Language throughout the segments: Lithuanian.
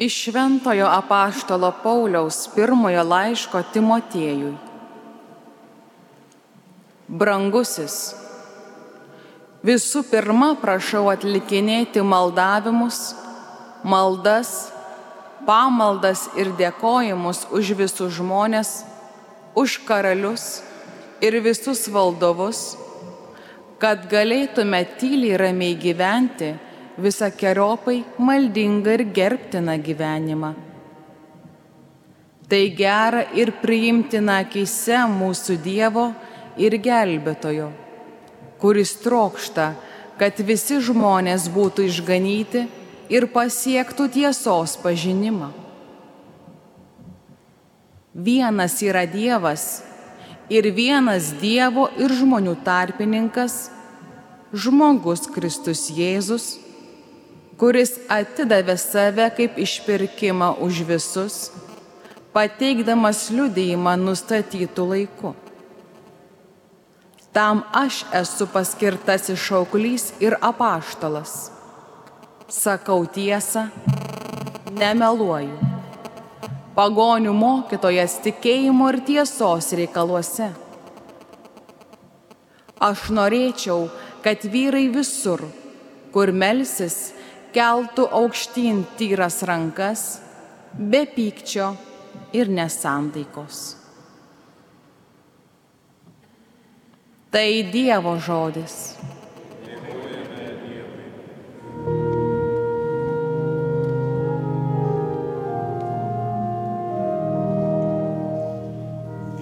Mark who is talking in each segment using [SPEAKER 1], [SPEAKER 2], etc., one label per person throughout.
[SPEAKER 1] Iš Šventojo apaštalo Pauliaus pirmojo laiško Timotiejui. Brangusis, visų pirma prašau atlikinėti maldavimus, maldas, pamaldas ir dėkojimus už visus žmonės, už karalius ir visus valdovus, kad galėtume tyliai ramiai gyventi visą keriopai maldingą ir gerbtiną gyvenimą. Tai gera ir priimtina akise mūsų Dievo ir gelbėtojo, kuris trokšta, kad visi žmonės būtų išganyti ir pasiektų tiesos pažinimą. Vienas yra Dievas ir vienas Dievo ir žmonių tarpininkas, žmogus Kristus Jėzus, kuris atidavė save kaip išpirkimą už visus, pateikdamas liudijimą nustatytų laiku. Tam aš esu paskirtas išauklys ir apaštalas. Sakau tiesą, nemeluoju. Pagonių mokytojas tikėjimo ir tiesos reikaluose. Aš norėčiau, kad vyrai visur, kur melsis, keltų aukštyn tyras rankas, be pykčio ir nesantaikos. Tai Dievo žodis.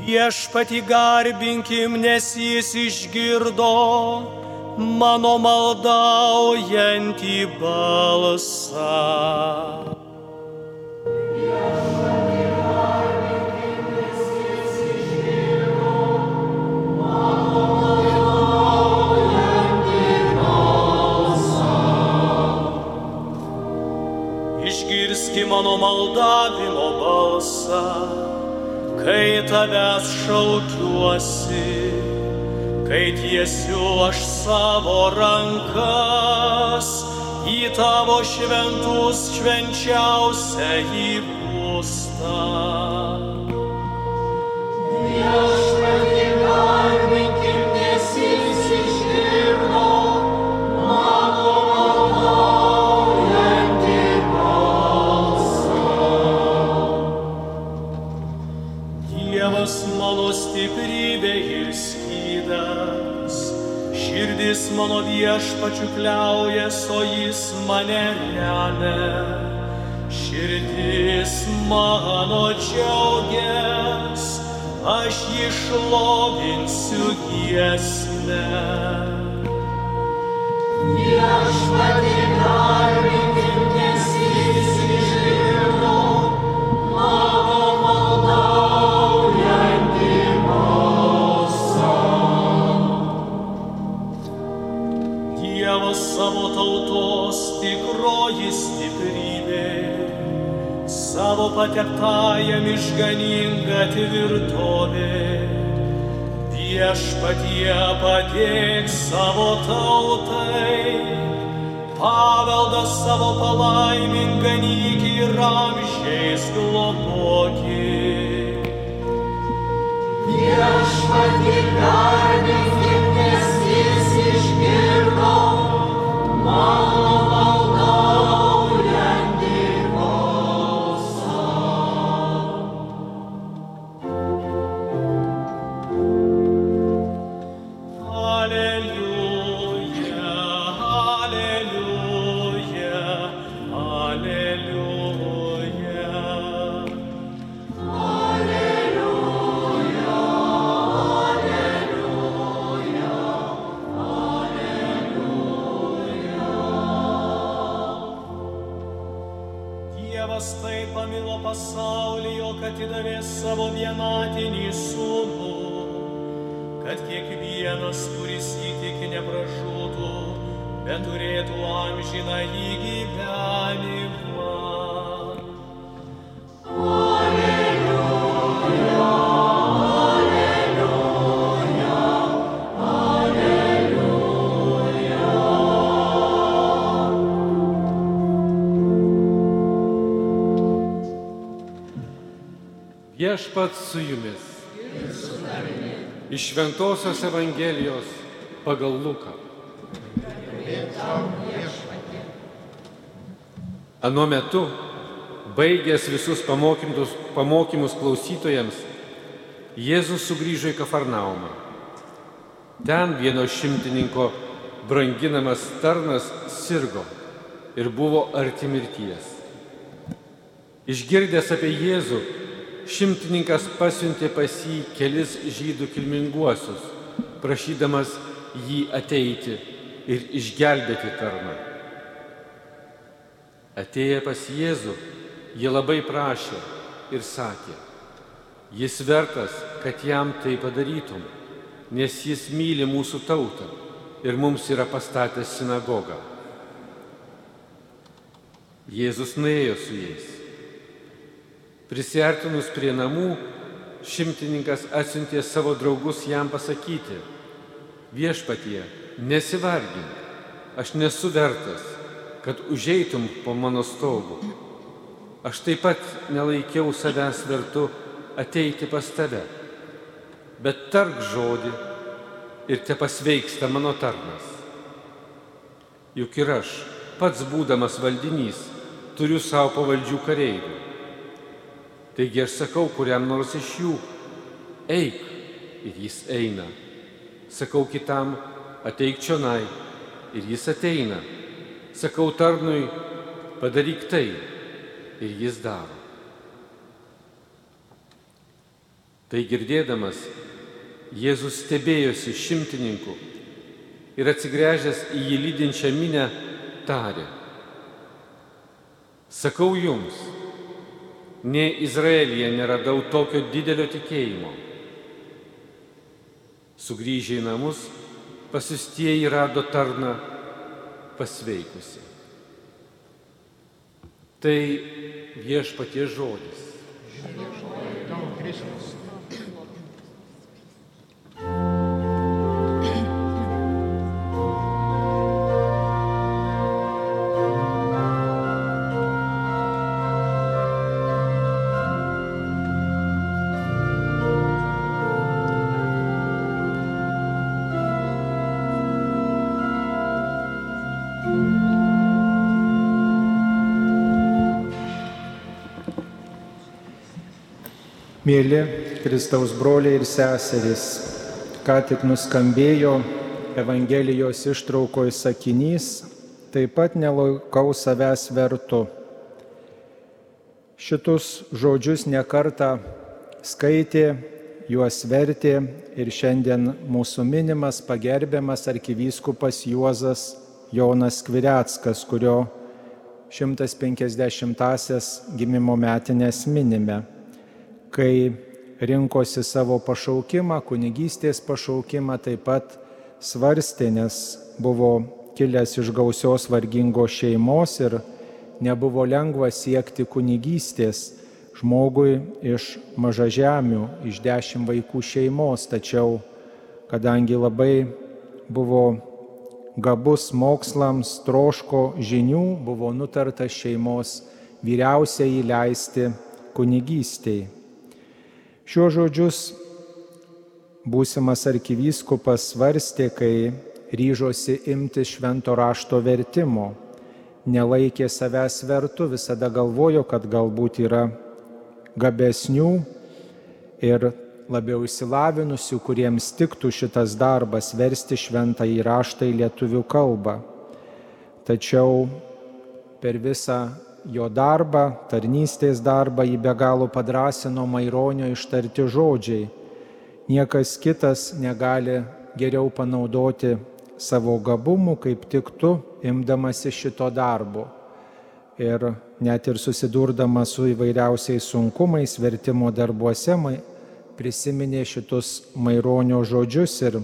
[SPEAKER 2] Viešpati garbinkim, nes jis išgirdo mano maldaujantį balsą. Išgirski mano maldavimo balsą, kai tavęs šaukiuosi kai tiesiu aš savo rankas į tavo šventus švenčiausią mano viešpačių kliaujas, o jis mane remia. Širdis mano džiaugias, aš jį šlovinsiu giesmę. Viešpatie garbinkim, savo tautos tikroji stiprybė, savo patektajam išganinga tvirtovė. Viešpatie padėk savo tautai, paveldą savo palaiminganik ir amžiais globokit. Viešpatie garbinkim, mano
[SPEAKER 3] Viešpats su jumis. Iš Šventojios Evangelijos pagal Luką. Anuo metu, baigęs visus pamokymus klausytojams, Jėzus sugrįžo į Kafarnaumą. Ten vieno šimtininko branginamas tarnas sirgo ir buvo arti mirties. Išgirdęs apie Jėzų, šimtininkas pasiuntė pas jį kelis žydų kilminguosius, prašydamas jį ateiti ir išgelbėti tarną. Atėję pas Jėzų, jie labai prašė ir sakė, jis vertas, kad jam tai padarytum, nes jis myli mūsų tautą ir mums yra pastatęs sinagogą. Jėzus nuėjo su jais Prisartinus prie namų, šimtininkas atsiuntė savo draugus jam pasakyti, viešpatie, nesivargink, aš nesu vertas, kad užeitum po mano stogu. Aš taip pat nelaikiau savęs vertu ateiti pas tave, bet tark žodį ir te pasveiksta mano tarnas. Juk ir aš, pats būdamas valdinys, turiu savo pavaldžių kareivių Taigi aš sakau kuriam nors iš jų, eik ir jis eina. Sakau kitam, ateik čionai ir jis ateina. Sakau tarnui, padaryk tai ir jis daro. Tai girdėdamas, Jėzus stebėjosi šimtininku ir atsigręžęs į jį lydinčią minę tarė. Sakau jums, Nei Izraelyje neradau tokio didelio tikėjimo. Sugryžę į namus, pasistieji rado tarną pasveikusi. Tai viešpatie žodis. Žiūrėk,
[SPEAKER 4] Mėly Kristaus broliai ir seserys, ką tik nuskambėjo Evangelijos ištraukoje sakinys, taip pat nelaikau savęs vertu. Šitus žodžius nekarta skaitė, juos vertė ir šiandien mūsų minimas pagerbiamas arkivyskupas Juozas Jonas Kvireckas, kurio 150-asias gimimo metinės minime kai rinkosi savo pašaukimą, kunigystės pašaukimą, taip pat svarstė, nes buvo kilęs iš gausios vargingos šeimos ir nebuvo lengva siekti kunigystės žmogui iš mažažemių, iš dešimt vaikų šeimos, tačiau kadangi labai buvo gabus mokslams, troško žinių, buvo nutarta šeimos vyriausiai įleisti kunigystėje. Šiuo žodžius būsimas arkivyskupas svarstė, kai ryžosi imti švento rašto vertimo. Nelaikė savęs vertu, visada galvojo, kad galbūt yra gabesnių ir labiau įsilavinusių, kuriems tiktų šitas darbas versti šventą įraštą į lietuvių kalbą. Tačiau per visą jo darbą, tarnystės darbą jį be galo padrasino Maironio ištarti žodžiai. Niekas kitas negali geriau panaudoti savo gabumų, kaip tik tu, imdamasi šito darbo. Ir net ir susidurdamas su įvairiausiais sunkumais vertimo darbuose, prisiminė šitus Maironio žodžius ir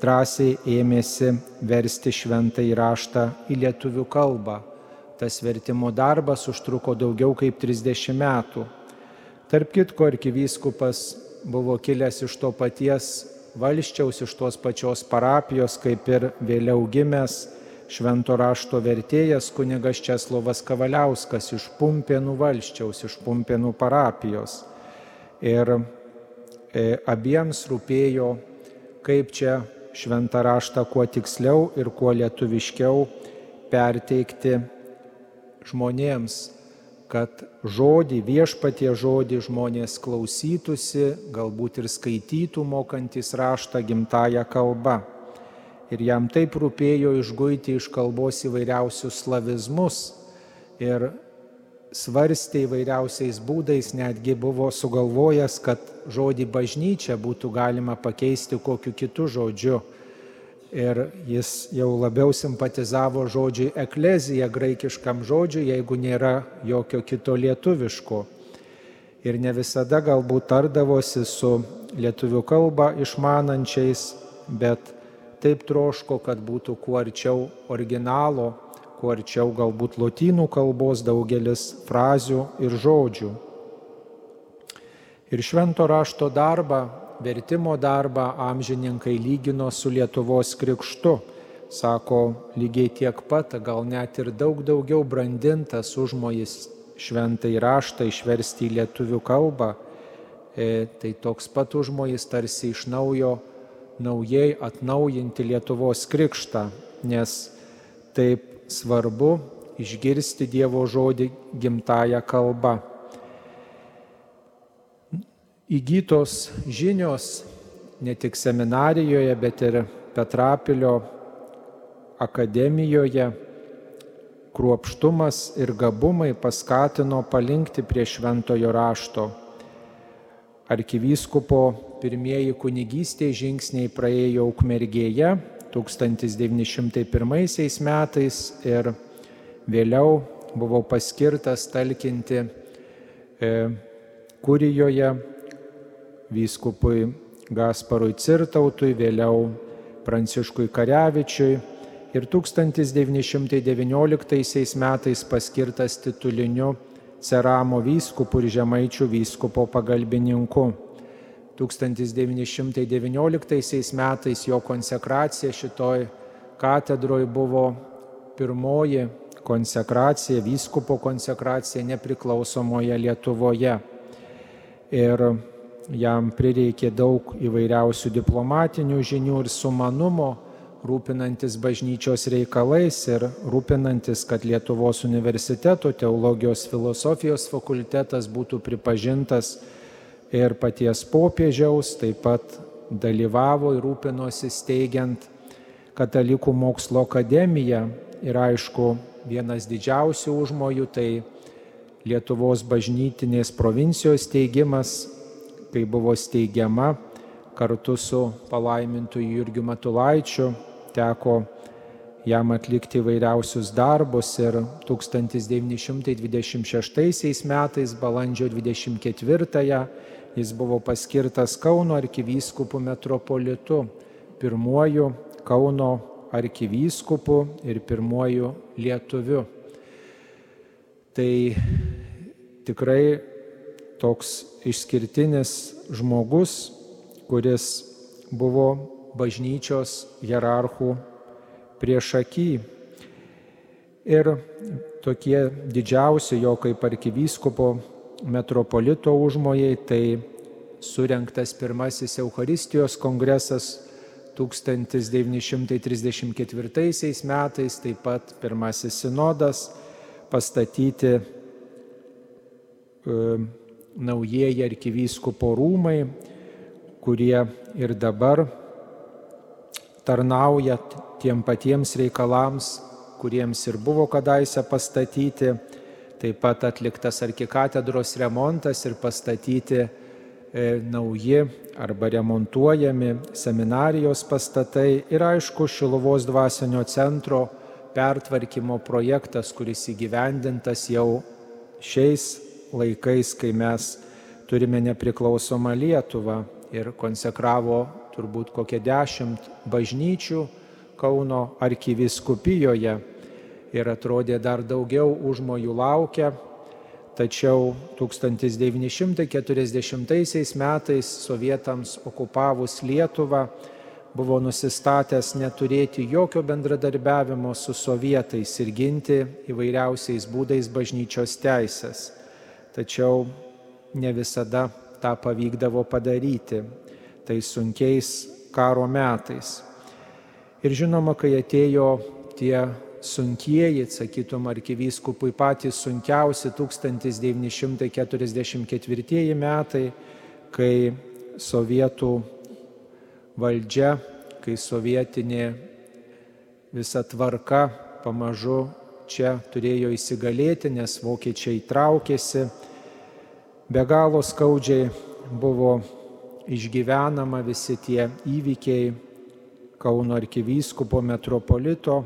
[SPEAKER 4] drąsiai ėmėsi versti šventą įraštą į lietuvių kalbą Tas vertimo darbas užtruko daugiau kaip 30 metų. Tarp kitko, arkivyskupas buvo kilęs iš to paties valščiaus, iš tos pačios parapijos, kaip ir vėliau gimęs švento rašto vertėjas kunigas Česlovas Kavaliauskas iš Pumpėnų valščiaus, iš Pumpėnų parapijos. Ir e, abiems rūpėjo, kaip čia šventą raštą kuo tiksliau ir kuo lietuviškiau perteikti žmonėms, kad žodį, viešpatie žodį žmonės klausytųsi, galbūt ir skaitytų mokantis raštą gimtają kalbą. Ir jam taip rūpėjo išguiti iš kalbos įvairiausius slavizmus ir svarstė įvairiausiais būdais, netgi buvo sugalvojęs, kad žodį bažnyčia būtų galima pakeisti kokiu kitu žodžiu Ir jis jau labiau simpatizavo žodžiui eklezija, graikiškam žodžiui, jeigu nėra jokio kito lietuviško. Ir ne visada galbūt tardavosi su lietuvių kalbą išmanančiais, bet taip troško, kad būtų kuo arčiau originalo, kuo arčiau galbūt lotynų kalbos daugelis frazių ir žodžių. Ir švento rašto darbą vertimo darbą amžininkai lygino su Lietuvos krikštu. Sako, lygiai tiek pat, gal net ir daug daugiau brandintas užmojis šventai raštą išversti į lietuvių kalbą. E, tai toks pat užmojis tarsi iš naujo naujai atnaujinti Lietuvos krikštą, nes taip svarbu išgirsti Dievo žodį gimtają kalbą įgytos žinios ne tik seminarijoje, bet ir Petrapilio akademijoje, kruopštumas ir gabumai paskatino palinkti prie šventojo rašto. Arkivyskupo pirmieji kunigystės žingsniai praėjo Ukmergėje 1901 metais ir vėliau buvau paskirtas talkinti e, kurijoje vyskupui Gasparui Cirtautui, vėliau Pranciškui Karevičiui ir 1919 metais paskirtas tituliniu Ceramo vyskupu ir Žemaičių vyskupo pagalbininku. 1919 metais jo konsekracija šitoj katedroje buvo pirmoji konsekracija, vyskupo konsekracija nepriklausomoje Lietuvoje. Ir jam prireikė daug įvairiausių diplomatinių žinių ir sumanumo, rūpinantis bažnyčios reikalais ir rūpinantis, kad Lietuvos universiteto teologijos filosofijos fakultetas būtų pripažintas ir paties popiežiaus, taip pat dalyvavo ir rūpinosi steigiant Katalikų mokslo akademiją. Ir aišku, vienas didžiausių užmojų tai Lietuvos bažnytinės provincijos steigimas kai buvo steigiama kartu su palaimintu Jurgiu Matulaičiu, teko jam atlikti įvairiausius darbus ir 1926 metais, balandžio 24-ąją, jis buvo paskirtas Kauno arkivyskupų metropolitu, pirmuoju Kauno arkivyskupu ir pirmuoju lietuviu. Tai tikrai toks išskirtinis žmogus, kuris buvo bažnyčios hierarchų priešaky. Ir tokie didžiausi jo kaip arkivyskupo metropolito užmojai tai surinktas pirmasis Euharistijos kongresas 1934 metais, taip pat pirmasis sinodas pastatyti naujieji arkivyskupo rūmai, kurie ir dabar tarnauja tiem patiems reikalams, kuriems ir buvo kadaise pastatyti. Taip pat atliktas arkikatedros remontas ir pastatyti e, nauji arba remontuojami seminarijos pastatai ir aišku Šilovos dvasinio centro pertvarkymo projektas, kuris įgyvendintas jau šiais laikais, kai mes turime nepriklausomą Lietuvą ir konsekravo turbūt kokie dešimt bažnyčių Kauno arkiviskupijoje ir atrodė dar daugiau užmojų laukia. Tačiau 1940 metais sovietams okupavus Lietuvą buvo nusistatęs neturėti jokio bendradarbiavimo su sovietais ir ginti įvairiausiais būdais bažnyčios teisės tačiau ne visada tą pavykdavo padaryti, tai sunkiais karo metais. Ir žinoma, kai atėjo tie sunkieji, sakytum, arkivyskupui patys sunkiausi 1944 metai, kai sovietų valdžia, kai sovietinė visa tvarka pamažu čia turėjo įsigalėti, nes vokiečiai traukėsi. Be galo skaudžiai buvo išgyvenama visi tie įvykiai Kauno arkivyskupo metropolito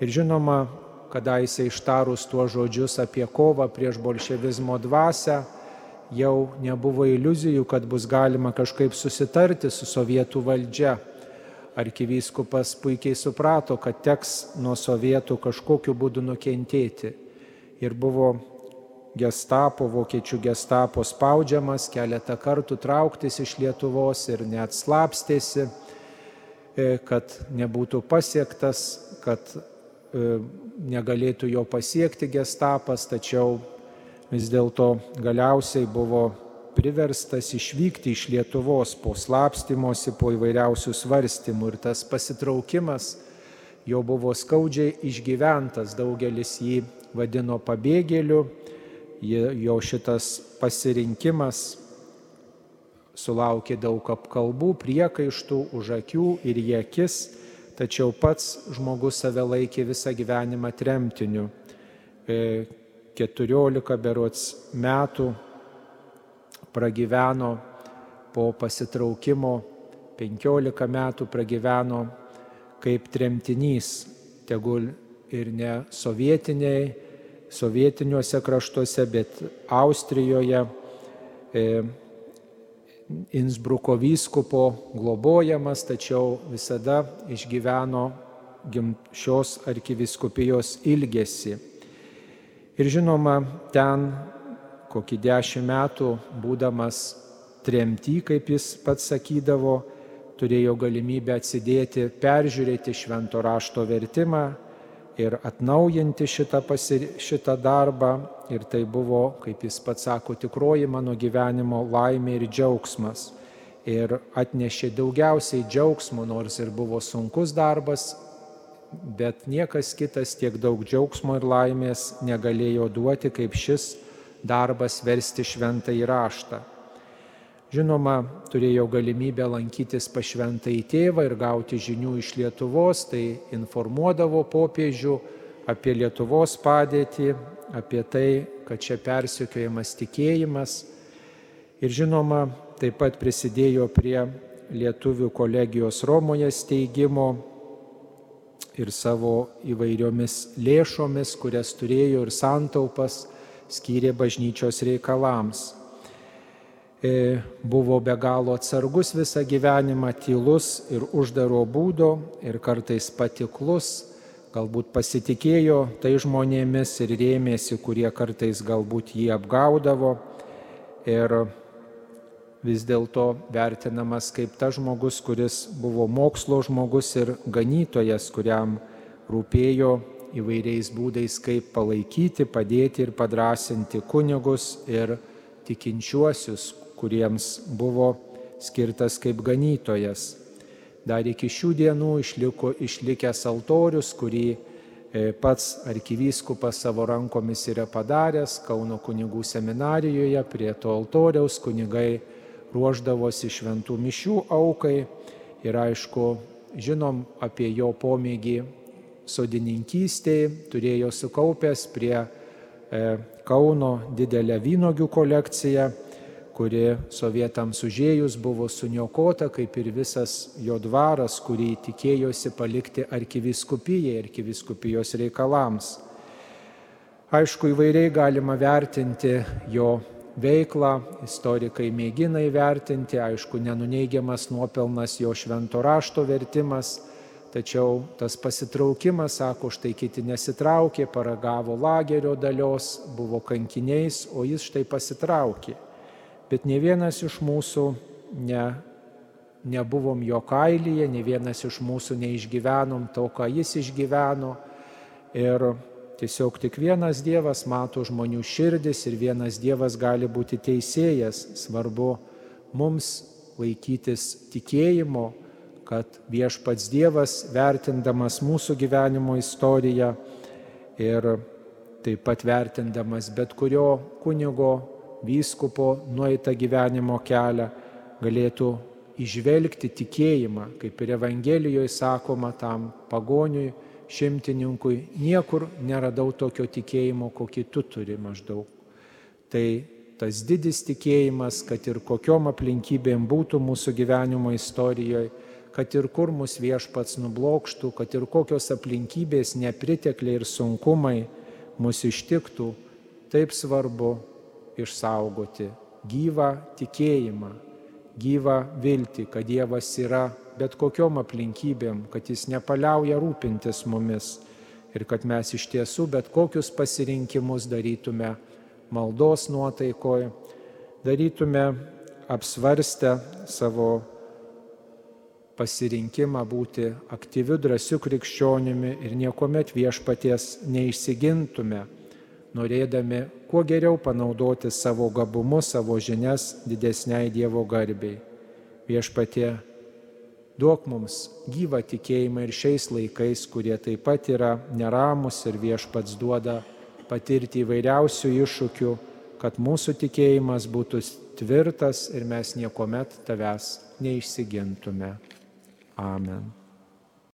[SPEAKER 4] ir žinoma, kadaise ištarus tuos žodžius apie kovą prieš bolševizmo dvasę, jau nebuvo iliuzijų, kad bus galima kažkaip susitarti su sovietų valdžia. Arkivyskupas puikiai suprato, kad teks nuo sovietų kažkokiu būdu nukentėti. Ir buvo gestapo, vokiečių gestapo spaudžiamas keletą kartų trauktis iš Lietuvos ir net slapstėsi, e, kad nebūtų pasiektas, kad e, negalėtų jo pasiekti gestapas, tačiau vis dėlto galiausiai buvo priverstas išvykti iš Lietuvos po slapstymosi, po įvairiausių svarstymų ir tas pasitraukimas jo buvo skaudžiai išgyventas, daugelis jį vadino pabėgėliu jo šitas pasirinkimas sulaukė daug apkalbų, priekaištų už akių ir į akis, tačiau pats žmogus save laikė visą gyvenimą tremtiniu. 14 e, berots metų pragyveno po pasitraukimo, 15 metų pragyveno kaip tremtinys, tegul ir ne sovietiniai sovietiniuose kraštuose, bet Austrijoje e, Innsbruko vyskupo globojamas, tačiau visada išgyveno šios arkiviskupijos ilgesi. Ir žinoma, ten kokį dešimt metų būdamas tremty, kaip jis pats sakydavo, turėjo galimybę atsidėti, peržiūrėti švento rašto vertimą, ir atnaujinti šitą, pasir... šitą darbą. Ir tai buvo, kaip jis pats sako, tikroji mano gyvenimo laimė ir džiaugsmas. Ir atnešė daugiausiai džiaugsmo, nors ir buvo sunkus darbas, bet niekas kitas tiek daug džiaugsmo ir laimės negalėjo duoti, kaip šis darbas versti šventą įraštą. Žinoma, turėjau galimybę lankytis pa šventai tėvą ir gauti žinių iš Lietuvos, tai informuodavo popiežių apie Lietuvos padėtį, apie tai, kad čia persikiojamas tikėjimas. Ir žinoma, taip pat prisidėjo prie lietuvių kolegijos Romoje steigimo ir savo įvairiomis lėšomis, kurias turėjo ir santaupas, skyrė bažnyčios reikalams. E, buvo be galo atsargus visą gyvenimą, tylus ir uždaro būdo ir kartais patiklus, galbūt pasitikėjo tai žmonėmis ir rėmėsi, kurie kartais galbūt jį apgaudavo. Ir vis dėlto vertinamas kaip tas žmogus, kuris buvo mokslo žmogus ir ganytojas, kuriam rūpėjo įvairiais būdais, kaip palaikyti, padėti ir padrasinti kunigus ir tikinčiuosius, kuriems buvo skirtas kaip ganytojas. Dar iki šių dienų išliko išlikęs altorius, kurį e, pats arkivyskupas savo rankomis yra padaręs Kauno kunigų seminarijoje. Prie to altoriaus kunigai ruoždavosi šventų mišių aukai ir aišku, žinom apie jo pomėgį sodininkystėje, turėjo sukaupęs prie e, Kauno didelę vynogių kolekciją kuri sovietams užėjus buvo suniokota, kaip ir visas jo dvaras, kurį tikėjosi palikti arkiviskupijai, arkiviskupijos reikalams. Aišku, įvairiai galima vertinti jo veiklą, istorikai mėgina įvertinti, aišku, nenuneigiamas nuopelnas jo švento rašto vertimas, tačiau tas pasitraukimas, sako, štai kiti nesitraukė, paragavo lagerio dalios, buvo kankiniais, o jis štai pasitraukė bet ne vienas iš mūsų ne, nebuvom jo kailyje, ne vienas iš mūsų neišgyvenom to, ką jis išgyveno. Ir tiesiog tik vienas Dievas mato žmonių širdis ir vienas Dievas gali būti teisėjas. Svarbu mums laikytis tikėjimo, kad viešpats Dievas, vertindamas mūsų gyvenimo istoriją ir taip pat vertindamas bet kurio kunigo, vyskupo nueitą gyvenimo kelią, galėtų išvelgti tikėjimą, kaip ir Evangelijoje sakoma tam pagoniui, šimtininkui, niekur neradau tokio tikėjimo, kokį tu turi maždaug. Tai tas didis tikėjimas, kad ir kokiom aplinkybėm būtų mūsų gyvenimo istorijoje, kad ir kur mus viešpats nublokštų, kad ir kokios aplinkybės, nepritekliai ir sunkumai mus ištiktų, taip svarbu išsaugoti gyvą tikėjimą, gyvą viltį, kad Dievas yra bet kokiom aplinkybėm, kad Jis nepaliauja rūpintis mumis ir kad mes iš tiesų bet kokius pasirinkimus darytume maldos nuotaikoje, darytume apsvarstę savo pasirinkimą būti aktyviu, drąsiu krikščionimi ir niekuomet viešpaties neišsigintume, norėdami kuo geriau panaudoti savo gabumus, savo žinias didesniai Dievo garbiai. Viešpatie, duok mums gyvą tikėjimą ir šiais laikais, kurie taip pat yra neramus ir viešpats duoda patirti įvairiausių iššūkių, kad mūsų tikėjimas būtų tvirtas ir mes niekuomet tavęs neišsigintume. Amen.